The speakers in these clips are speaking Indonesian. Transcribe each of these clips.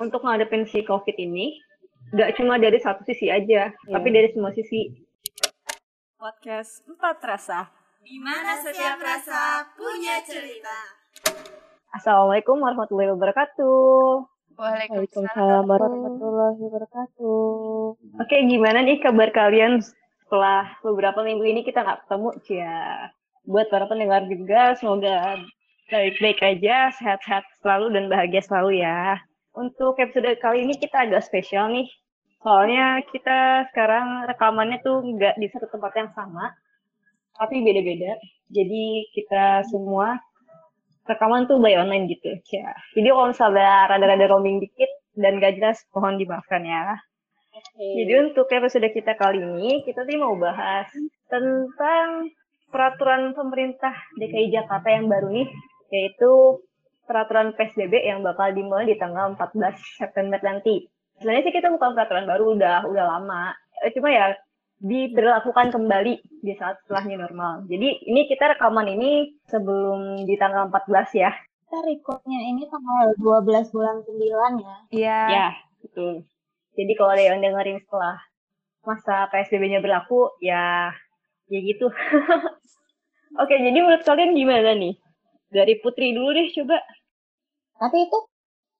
untuk ngadepin si COVID ini, nggak cuma dari satu sisi aja, Iya. tapi dari semua sisi. Podcast Empat Rasa. Di mana setiap rasa punya cerita. Assalamualaikum warahmatullahi wabarakatuh. Waalaikumsalam warahmatullahi wabarakatuh. Oke, gimana nih kabar kalian setelah beberapa minggu ini kita nggak ketemu, Cia? Buat para pendengar juga, semoga baik-baik aja, sehat-sehat selalu dan bahagia selalu ya. Untuk episode kali ini kita agak spesial nih. Soalnya kita sekarang rekamannya tuh nggak di satu tempat yang sama, tapi beda-beda. Jadi kita semua rekaman tuh by online gitu, Cia. Jadi kalau misalnya rada-rada roaming dikit dan gak jelas, mohon dimaafkan ya. Jadi untuk episode kita kali ini, kita tuh mau bahas tentang peraturan pemerintah DKI Jakarta yang baru nih, yaitu peraturan PSBB yang bakal dimulai di tanggal 14 September nanti. Sebenarnya sih kita bukan peraturan baru, udah udah lama. Eh, Cuma ya diberlakukan kembali di saat setelah new normal. Jadi ini kita rekaman ini sebelum di tanggal 14 ya. Kita recordnya ini tanggal 12 bulan 9 ya. Iya. Ya, betul. Jadi kalau ada yang dengerin setelah masa PSBB-nya berlaku, ya ya gitu. Oke, jadi menurut kalian gimana nih? Dari Putri dulu deh coba. Tapi itu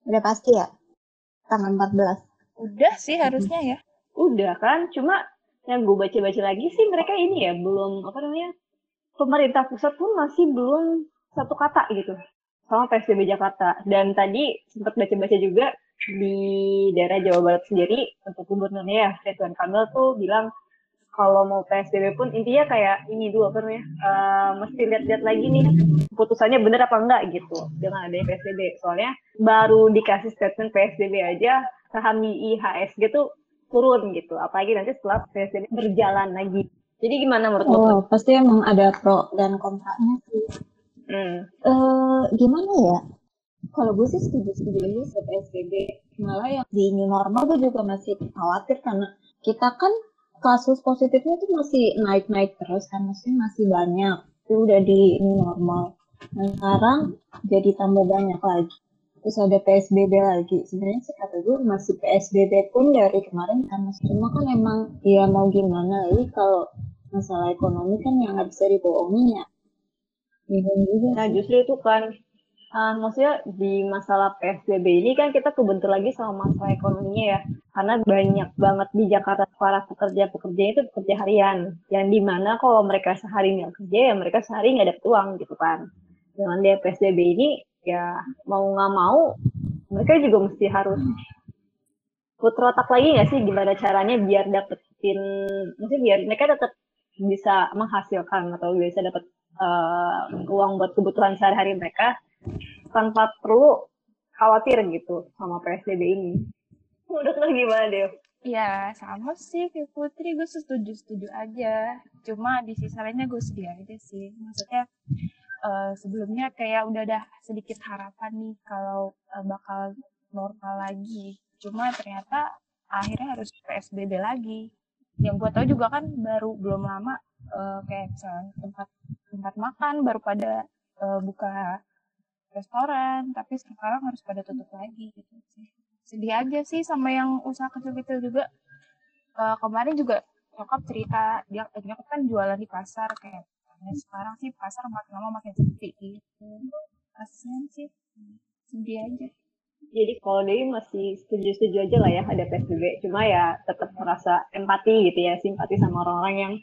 udah pasti ya. Tanggal 14. Udah sih harusnya ya. Udah kan, cuma yang gue baca-baca lagi sih mereka ini ya belum apa namanya pemerintah pusat pun masih belum satu kata gitu sama PSBB Jakarta dan tadi sempat baca-baca juga di daerah Jawa Barat sendiri untuk gubernurnya ya Ridwan Kamil tuh bilang kalau mau PSBB pun intinya kayak ini dulu apa namanya eh, mesti lihat-lihat lagi nih putusannya bener apa enggak gitu dengan adanya PSBB soalnya baru dikasih statement PSBB aja saham di IHSG tuh turun gitu apalagi nanti setelah PSBB berjalan lagi jadi gimana menurut lo? Oh, pasti emang ada pro dan kontranya sih. Hmm. Eh, gimana ya? Kalau gue sih setuju-setuju aja sih PSBB. Malah yang di new normal gue juga masih khawatir karena kita kan kasus positifnya tuh masih naik-naik terus kan, maksudnya masih banyak. Itu udah di new normal. Nah sekarang jadi tambah banyak lagi. Terus ada PSBB lagi. Sebenarnya sih kata gue masih PSBB pun dari kemarin kan. Cuma kan emang ya mau gimana lagi kalau masalah ekonomi kan yang nggak bisa dibohongin ya. Nah justru itu kan uh, maksudnya di masalah PSBB ini kan kita kebentur lagi sama masalah ekonominya ya. Karena banyak banget di Jakarta para pekerja-pekerja itu pekerja harian. Yang di mana kalau mereka sehari nggak kerja ya mereka sehari nggak dapat uang gitu kan. Dengan dia PSBB ini ya mau nggak mau mereka juga mesti harus putar otak lagi nggak sih? Gimana caranya biar dapetin maksudnya biar mereka tetap bisa menghasilkan atau bisa dapat eh, uang buat kebutuhan sehari-hari mereka tanpa perlu khawatir gitu sama PSBB ini. Menurut lo gimana deh? Ya sama sih kayak Putri gue setuju-setuju aja. Cuma di sisi lainnya gue sedih aja sih. Maksudnya eh, sebelumnya kayak udah ada sedikit harapan nih kalau eh, bakal normal lagi. Cuma ternyata akhirnya harus PSBB lagi. Yang gue tahu juga kan baru belum lama eh, kayak tempat tempat makan baru pada eh, buka restoran, tapi sekarang harus pada tutup lagi gitu sih. Sedih aja sih sama yang usaha kecil-kecil juga. Eh, kemarin juga nyokap cerita dia eh, nyokap kan jualan di pasar kayak "Nah, sekarang sih pasar makin lama makin sepi gitu. Kasian sih. Sedih aja. Jadi kalau Dewi masih setuju-setuju aja lah ya ada PSBB. Cuma ya tetap merasa empati gitu ya, simpati sama orang-orang yang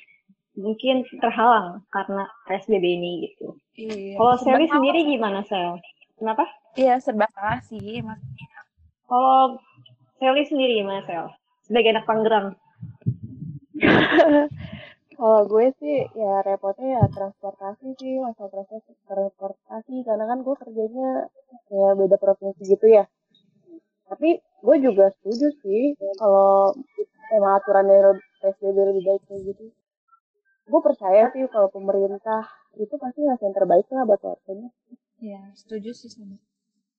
mungkin terhalang karena PSBB ini gitu. Iya. Kalau serba Sally salah. sendiri gimana Sel? Kenapa? Iya serba salah sih maksudnya. Kalau Sally sendiri gimana Sel? Sebagai anak Tangerang. Kalau gue sih ya repotnya ya transportasi sih masalah transportasi, transportasi karena kan gue kerjanya kayak beda provinsi gitu ya. Tapi gue juga setuju sih kalau emang aturannya PSBB lebih baik kayak gitu. Gue percaya sih kalau pemerintah itu pasti ngasih yang terbaik lah buat warganya. Iya setuju sih sama.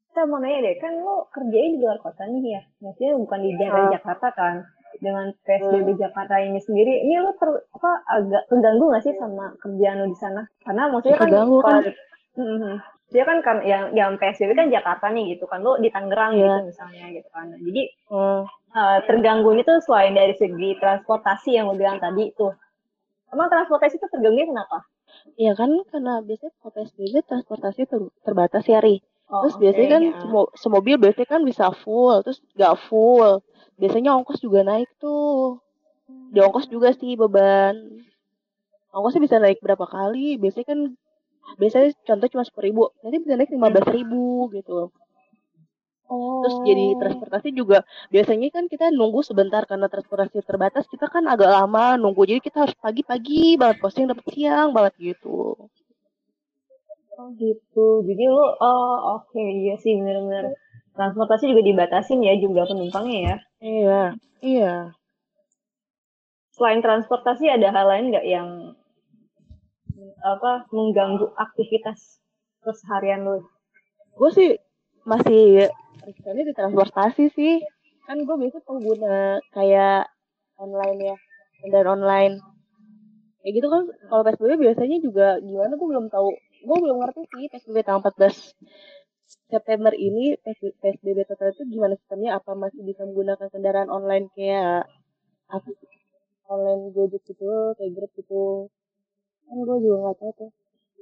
Kita mau nanya deh, kan lo kerjanya di luar kota nih ya? Maksudnya bukan di daerah Ah. Jakarta kan? Dengan PSBB Jakarta ini sendiri, ini lo ter, apa, agak terganggu gak sih sama kerjaan lo di sana? Karena maksudnya kan Terganggu kan. kalau- Mhm. dia kan kan yang yang PSBB kan Jakarta nih gitu kan lo di Tangerang Iya. gitu misalnya gitu kan jadi Hmm. eh, terganggu itu selain dari segi transportasi yang lo bilang tadi tuh emang transportasi itu terganggu kenapa Iya kan karena biasanya kalau PSBB transportasi ter- terbatas ya Ri. Oh, Terus oke, biasanya kan ya. semo- semobil biasanya kan bisa full, terus gak full. Biasanya ongkos juga naik tuh. Di ongkos juga sih beban. Ongkosnya bisa naik berapa kali? Biasanya kan biasanya contoh cuma sepuluh ribu, nanti bisa naik lima belas ribu gitu. Oh Terus jadi transportasi juga biasanya kan kita nunggu sebentar karena transportasi terbatas kita kan agak lama nunggu jadi kita harus pagi-pagi banget posting dapat siang banget gitu. Oh gitu. Jadi lu oh oke iya sih benar-benar transportasi juga dibatasin ya jumlah penumpangnya ya. Iya, iya. Selain transportasi ada hal lain nggak yang apa mengganggu aktivitas keseharian lu? Gue sih masih rezekinya di transportasi sih. Kan gue biasa pengguna kayak online ya, kendaraan online. Kayak gitu kan kalau PSBB biasanya juga gimana gue belum tahu. Gue belum ngerti sih PSBB tanggal 14 September ini PSB- PSBB total itu gimana sistemnya? Apa masih bisa menggunakan kendaraan online kayak apa online Gojek gitu, kayak Grab gitu. Kan gue juga nggak tahu tuh.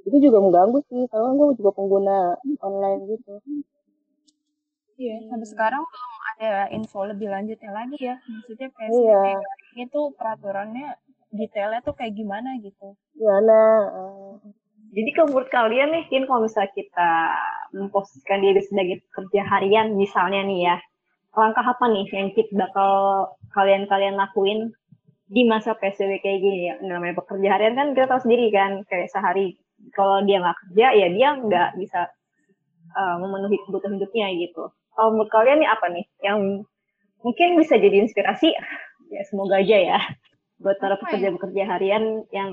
Itu juga mengganggu sih, karena gue juga pengguna online gitu. Iya, sampai sekarang belum ada info lebih lanjutnya lagi ya. Maksudnya PSBB Iya. ini tuh peraturannya detailnya tuh kayak gimana gitu. Gimana? eh, Jadi kalau menurut kalian nih, Kin, kalau misalnya kita memposisikan diri sebagai pekerja harian misalnya nih ya, langkah apa nih yang kita bakal kalian-kalian lakuin di masa PSBB kayak gini ya? Namanya pekerja harian kan kita tahu sendiri kan, kayak sehari kalau dia nggak kerja ya dia nggak bisa uh, memenuhi kebutuhan hidupnya gitu. Kalau menurut kalian nih apa nih yang mungkin bisa jadi inspirasi? Ya semoga aja ya buat para ya? pekerja-pekerja harian yang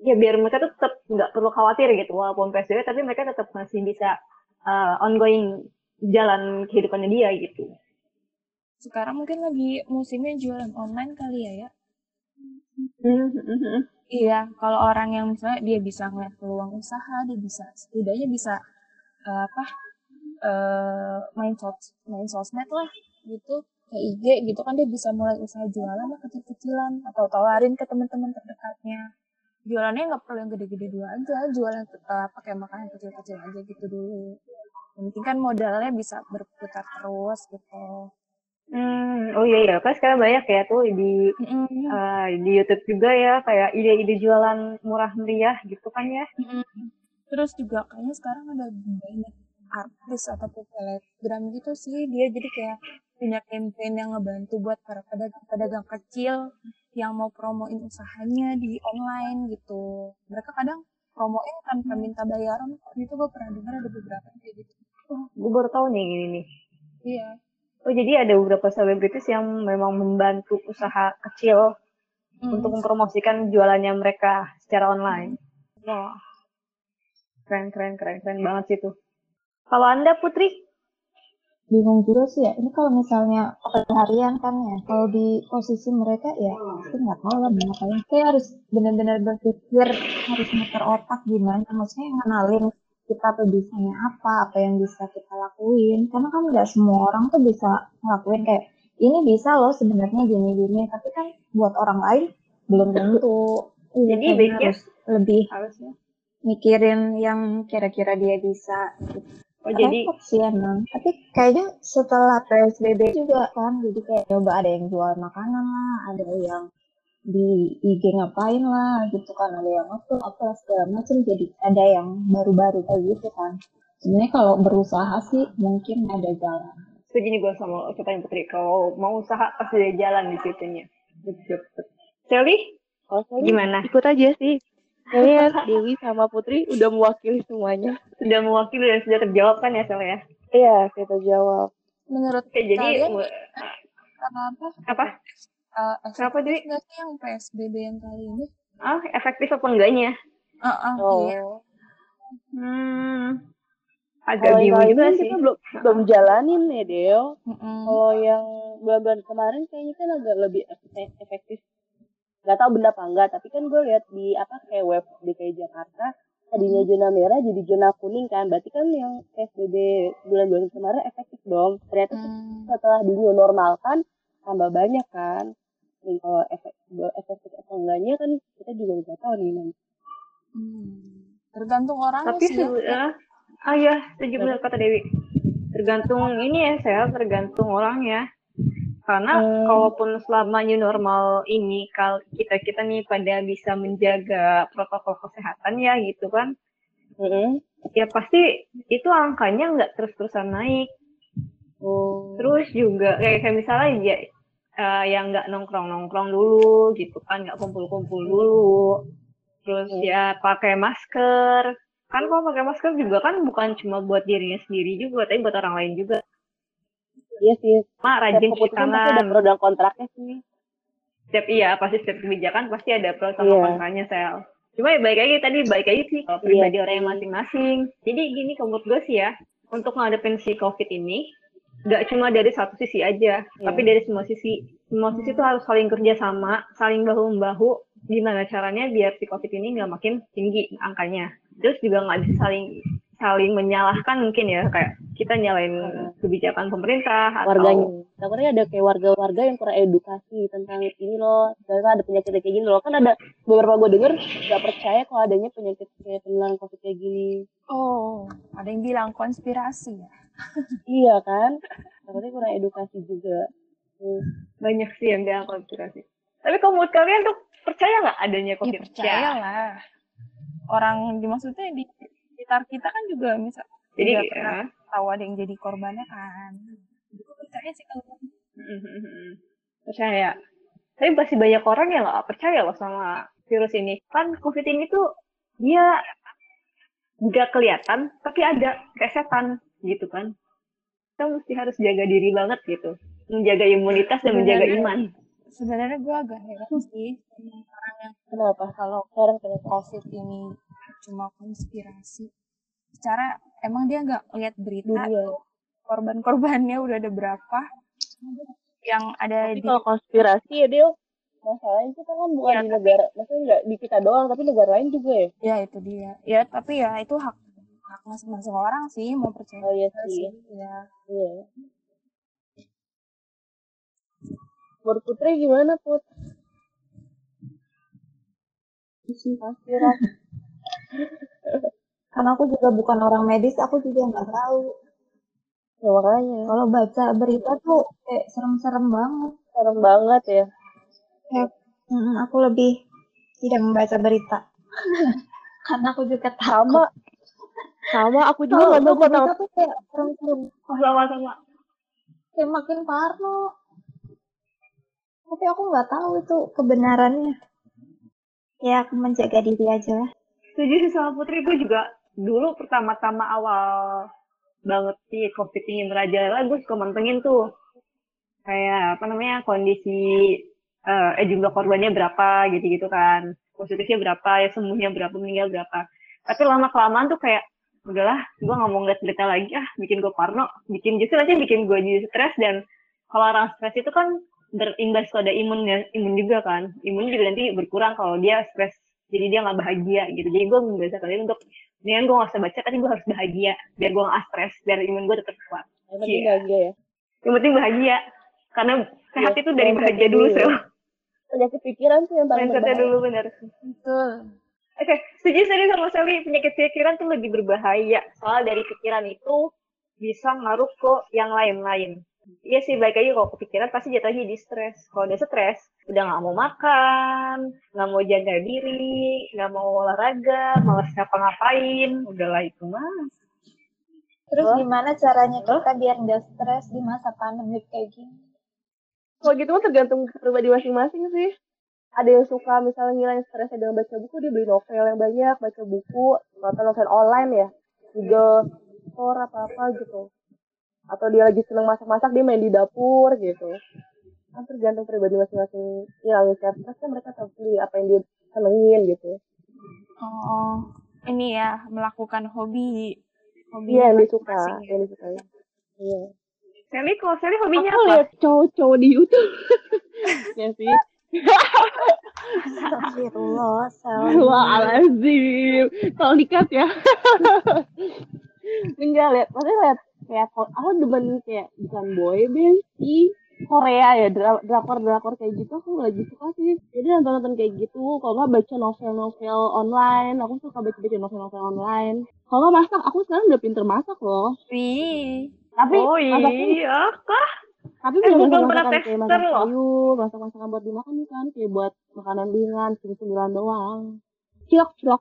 ya biar mereka tuh tetap nggak perlu khawatir gitu walaupun PSBB tapi mereka tetap masih bisa uh, ongoing jalan kehidupannya dia gitu. Sekarang mungkin lagi musimnya jualan online kali ya ya. Hmm, Iya, kalau orang yang misalnya dia bisa ngeliat peluang usaha, dia bisa setidaknya bisa eh, apa eh, main sos main sosmed lah gitu kayak IG gitu kan dia bisa mulai usaha jualan lah kecil-kecilan atau tawarin ke teman-teman terdekatnya. Jualannya nggak perlu yang gede-gede dulu aja, jualan eh, pakai makanan kecil-kecil aja gitu dulu. Yang penting kan modalnya bisa berputar terus gitu. Hmm, oh iya iya kan sekarang banyak ya tuh di Mm-mm. uh, di YouTube juga ya kayak ide-ide jualan murah meriah gitu kan ya. Mm-mm. Terus juga kayaknya sekarang ada banyak artis ataupun telegram gitu sih dia jadi kayak punya campaign yang ngebantu buat para pedagang-pedagang kecil yang mau promoin usahanya di online gitu. Mereka kadang promoin tanpa minta bayaran. Itu gue pernah dengar ada beberapa kayak gitu. Oh, gue baru tahu nih ini nih. Iya. Oh jadi ada beberapa selebritis yang memang membantu usaha kecil Hmm. untuk mempromosikan jualannya mereka secara online. Wah, keren keren keren keren banget sih tuh. Kalau anda Putri, bingung juga sih ya. Ini kalau misalnya pekerja harian kan ya kalau di posisi mereka ya aku nggak tahu lah mau ngapain. Kayak harus benar-benar berpikir harus muter otak gimana maksudnya ngenalin kita tuh bisanya apa apa yang bisa kita lakuin. Karena kan nggak semua orang tuh bisa ngelakuin kayak ini bisa loh sebenarnya gini-gini. Tapi kan buat orang lain belum tentu. Iya, Jadi baiknya- harus lebih harusnya. mikirin yang kira-kira dia bisa. gitu Oh jadi sih emang tapi kayaknya setelah PSBB juga kan jadi kayak coba ada yang jual makanan lah ada yang di IG ngapain lah gitu kan ada yang apa apa segala macam jadi ada yang baru-baru kayak gitu kan sebenarnya kalau berusaha sih mungkin ada jalan setuju nih gue sama ucapan Putri. Kalau mau usaha pasti ada jalan di situnya. Sally, saya gimana? ikut aja sih. Kayaknya Dewi sama Putri udah mewakili semuanya. Sudah mewakili dan sudah terjawab kan ya Sally ya? Iya, kita jawab. Menurut Oke, jadi kalian w- apa? apa? Uh, Kenapa, Dewi? nggak sih yang PSBB yang kali ini? Ah, efektif apa enggaknya? Ah, ah, Oh. iya. Hmm, agak Kalau yang bingung juga ini sih. kita belum belum jalanin ya, Deo. Mm-mm. Kalau yang bulan-bulan kemarin kayaknya kan agak lebih efek- efektif. Gak tau bener apa enggak, tapi kan gue lihat di apa kayak web DKI Jakarta tadinya zona merah jadi zona kuning kan berarti kan yang PSBB bulan-bulan kemarin efektif dong ternyata Hmm. setelah di new normal kan tambah banyak kan dan kalau efek efektif atau enggaknya kan kita juga nggak tahu nih nanti Hmm. Tergantung orangnya Tapi sih ya. ah ya, setuju benar kata Dewi. Tergantung ini ya, saya tergantung orangnya. Karena Hmm. kalaupun selama new normal ini, kalau kita kita nih pada bisa menjaga protokol kesehatan ya gitu kan, Mm-mm. ya pasti itu angkanya nggak terus-terusan naik. Oh. Terus juga kayak, kayak misalnya ya eh, yang nggak nongkrong-nongkrong dulu gitu kan, nggak kumpul-kumpul dulu. Terus Hmm. ya pakai masker. Kan kalau pakai masker juga kan bukan cuma buat dirinya sendiri juga, tapi buat orang lain juga. Iya sih Mak rajin cuci ada tangan. pro dan kontraknya sih Setiap iya pasti setiap kebijakan pasti ada pro sama Iya. kontranya sel. Cuma ya baik lagi tadi baik lagi sih kalau Iya. pribadi orang yang masing-masing. Jadi gini kalau menurut gue sih ya, untuk ngadepin si COVID ini nggak cuma dari satu sisi aja, Iya. tapi dari semua sisi. Semua sisi tuh harus saling kerja sama, saling bahu membahu. Gimana caranya biar si COVID ini nggak makin tinggi angkanya. Terus juga nggak bisa saling saling menyalahkan mungkin ya kayak kita nyalain kebijakan pemerintah atau warganya takutnya ada kayak warga-warga yang kurang edukasi tentang ini loh ternyata ada penyakit kayak gini loh kan ada beberapa gue denger nggak percaya kalau adanya penyakit kayak penularan covid kayak gini Oh, ada yang bilang konspirasi ya. iya kan takutnya kurang edukasi juga Hmm. banyak sih yang bilang konspirasi. Tapi kalau menurut kalian tuh percaya nggak adanya Ya COVID? percaya lah. Orang dimaksudnya di sekitar kita kan juga misal Jadi juga ya. pernah tahu ada yang jadi korbannya kan. Percaya sih kalau percaya. Tapi masih banyak orang yang nggak percaya loh sama virus ini. Kan COVID ini tuh dia nggak kelihatan, tapi ada kayak setan gitu kan. Kita mesti harus jaga diri banget gitu. Menjaga imunitas dan menjaga iman. sebenarnya gue agak heran sih sama orang yang kenapa kalau sekarang kenapa covid ini cuma konspirasi. Secara emang dia nggak lihat berita korban-korbannya udah ada berapa. Yang ada tapi di kalau konspirasi ya Del masalahnya kita kan bukan Iya, di negara maksudnya nggak di kita doang tapi negara lain juga ya? Ya itu dia. Ya tapi ya itu hak hak masing-masing orang sih mau percaya oh iya nggak sih. ya. Iya. Menurut Putri gimana Put? Konspirasi Karena aku juga bukan orang medis, aku juga nggak tahu. ya makanya Kalau baca berita tuh kayak serem-serem banget. serem banget ya Kayak, mm, aku lebih tidak membaca berita. Karena aku juga sama takut. sama aku juga Kalau nggak tahu berita tuh kayak serem-serem. Sama-sama. Kayak makin parno. Tapi aku nggak tahu itu kebenarannya. Ya, aku menjaga diri aja lah. Setuju sih sama Putri, gue juga dulu pertama-tama awal banget sih COVID ini merajalela, gue suka mantengin tuh. Kayak apa namanya, kondisi, eh, eh jumlah korbannya berapa gitu-gitu kan. Positifnya berapa, ya sembuhnya berapa, meninggal berapa. Tapi lama-kelamaan tuh kayak, udahlah, gue nggak mau ngeliat berita lagi, ah bikin gue parno, bikin justru nanti bikin gue jadi stres dan kalau orang stres itu kan berimbas pada imunnya, imun juga kan. Imun juga nanti berkurang kalau dia stres jadi dia nggak bahagia gitu jadi gue membiasakan untuk dengan gue nggak usah baca tapi gue harus bahagia. Biar gue nggak stres biar imun gue tetap kuat. Yang penting Iya. bahagia ya. Yang penting bahagia. Karena sehat Iya, itu dari bahagia dulu sel. Penyakit pikiran sih yang paling mindsetnya berbahaya. dulu benar betul. Oke setuju tadi sama Sally penyakit pikiran tuh lebih berbahaya. Soal dari pikiran itu bisa ngaruh ke yang lain-lain Iya sih, baik aja kalau kepikiran pasti jatuhnya di stres. Kalau udah stres, udah nggak mau makan, nggak mau jaga diri, nggak mau olahraga, malas ngapa-ngapain, udahlah itu mah. Terus Hah? gimana caranya kita biar nggak stres di masa pandemi kayak gini? kalau gitu mah tergantung pribadi masing-masing sih ada yang suka misalnya ngilangin stresnya dengan baca buku dia beli novel yang banyak baca buku atau novel online ya Google Store apa apa gitu atau dia lagi seneng masak-masak dia main di dapur gitu kan tergantung pribadi masing-masing ngilangin stres kan mereka tahu sendiri apa yang dia senengin gitu oh ini ya melakukan hobi hobi iya yang dia suka masing-masing ya. yang dia suka iya Sally, kalau Sally hobinya aku apa? lihat cowok-cowok di YouTube ya sih Astagfirullah, alazim. Tolong dikat ya. Enggak, lihat. Maksudnya lihat kayak aku demen kayak bukan boy band sih. Korea ya, dra- drakor-drakor kayak gitu aku lagi suka sih. Jadi nonton-nonton kayak gitu, kalau nggak baca novel-novel online, aku suka baca-baca novel-novel online. Kalau nggak masak, aku sekarang udah pinter masak loh. Wih. Tapi Oh iya kah? tapi Eh, belum pernah kayak tester masak loh. sayur, masak masakan buat dimakan kan, kayak buat makanan ringan, cemilan doang. Cilok, cilok.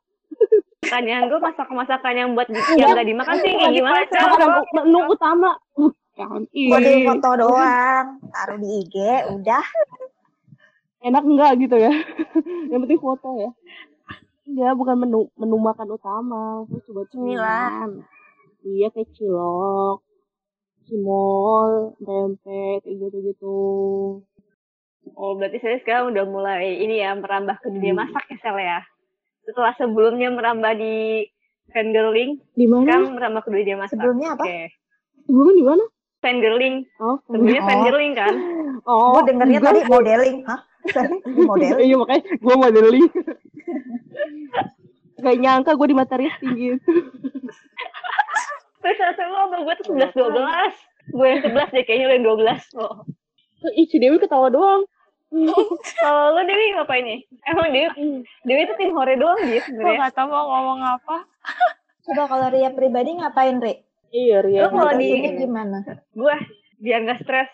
Pertanyaan gue masak-masakan yang buat yang gak dimakan sih kayak gimana sih? Menu utama. Buat di foto doang, taruh di IG, udah. Enak enggak gitu ya? Yang penting foto ya. Iya, bukan menu menu makan utama. Terus coba cemilan. Iya, kayak cilok, cimol, tempe, kayak gitu-gitu. Oh berarti saya sekarang udah mulai ini ya merambah ke dunia Hmm. masak ya Sel ya? Setelah sebelumnya merambah di fangirling, Di mana? sekarang merambah ke dunia masak. Sebelumnya apa? Oke. Sebelumnya di mana? Fangirling, Oh, sebelumnya Oh. fangirling kan? oh, Gue dengernya tadi modeling, hah? modeling. Iya makanya gue modeling. Gak nyangka gue di materi tinggi. Terus saya lo sama gue tuh 11 12. Gue yang 11 deh kayaknya lo yang 12 oh. Ih, si Dewi ketawa doang. Kalau lo Dewi ngapain nih? Emang Dewi, Dewi itu tim hore doang dia Gue sebenarnya. gak tau mau ngomong apa. Coba kalau Ria pribadi ngapain, Ri? Iya, Ria. Lo kalau di Ini gimana? gue biar gak stres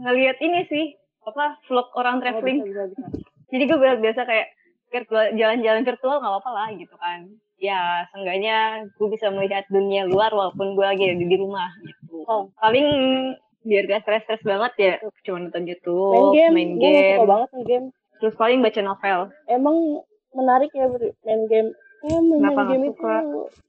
ngelihat ini sih apa vlog orang traveling. Bisa, bisa, bisa. Jadi gue biasa kayak virtual jalan-jalan virtual nggak apa-apa lah gitu kan. Ya, seenggaknya gue bisa melihat dunia luar walaupun gue lagi ada di rumah gitu. Oh. Paling biar gak stres-stres banget ya cuma nonton Main YouTube, game. main Gue game, suka banget main game. terus paling baca novel. Emang menarik ya main game. Eh, main, Kenapa main game itu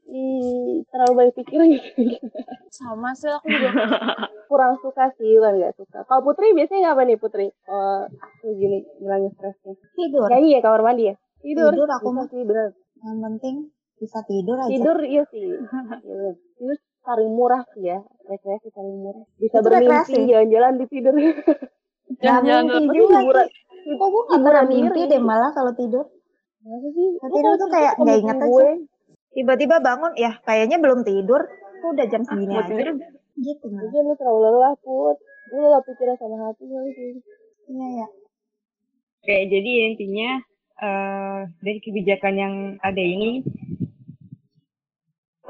hmm, terlalu banyak pikiran gitu. Sama sih aku juga. Kurang suka sih, kan nggak suka. Kalau Putri biasanya apa nih Putri? Oh, gini, ngilangin stresnya. Tidur. Nyanyi ya kamar mandi ya? Tidur. Tidur aku Bisa mah. sih, bener. Yang penting bisa tidur aja. Tidur iya sih. Iya. Tidur paling murah sih ya. Rekreasi paling murah. Bisa Itu bermimpi rekreasi. jalan-jalan di tidur. Jalan-jalan Nggak mimpi juga hiburan. Kok gue gak pernah mimpi deh malah kalau tidur. Masa sih? Nah, tidur tuh kayak nggak bikin inget gue. aja. Tiba-tiba bangun, ya kayaknya belum tidur. Kok udah jam segini Buat aja. tidur Gitu. Mungkin lu terlalu lelah, Put. Lu lelah pikiran sama hati kali sih. Iya ya. Oke, jadi intinya eh dari kebijakan yang ada ini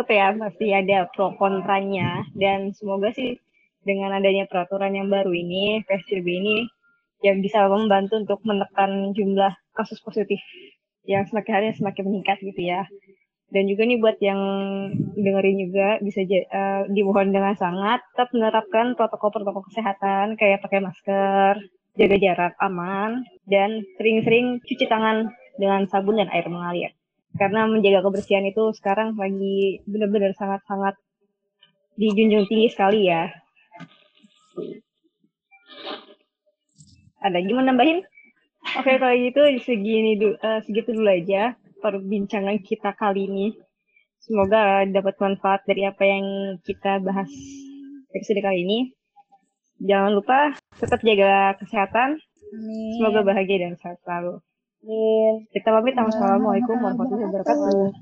tetap ya masih ada pro kontranya dan semoga sih dengan adanya peraturan yang baru ini PSBB ini yang bisa membantu untuk menekan jumlah kasus positif yang semakin hari semakin meningkat gitu ya. Dan juga nih buat yang dengerin juga bisa eh, dimohon dengan sangat tetap menerapkan protokol-protokol kesehatan kayak pakai masker, jaga jarak aman, dan sering-sering cuci tangan dengan sabun dan air mengalir. Karena menjaga kebersihan itu sekarang lagi benar-benar sangat-sangat dijunjung tinggi sekali ya. Ada mau nambahin? Oke, kalau gitu segini du- eh, segitu dulu aja perbincangan kita kali ini. Semoga dapat manfaat dari apa yang kita bahas episode kali ini. Jangan lupa tetap jaga kesehatan. Semoga bahagia dan sehat selalu. Amin. Kita pamit. Assalamualaikum warahmatullahi wabarakatuh.